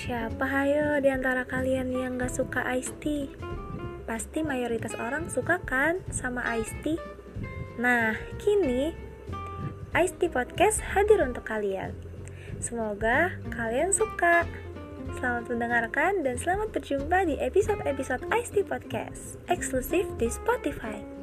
Siapa hayo di antara kalian yang gak suka iced tea? Pasti mayoritas orang suka kan sama iced tea? Nah, kini Iced Tea Podcast hadir untuk kalian. Semoga kalian suka. Selamat mendengarkan dan selamat berjumpa di episode-episode Iced Tea Podcast eksklusif di Spotify.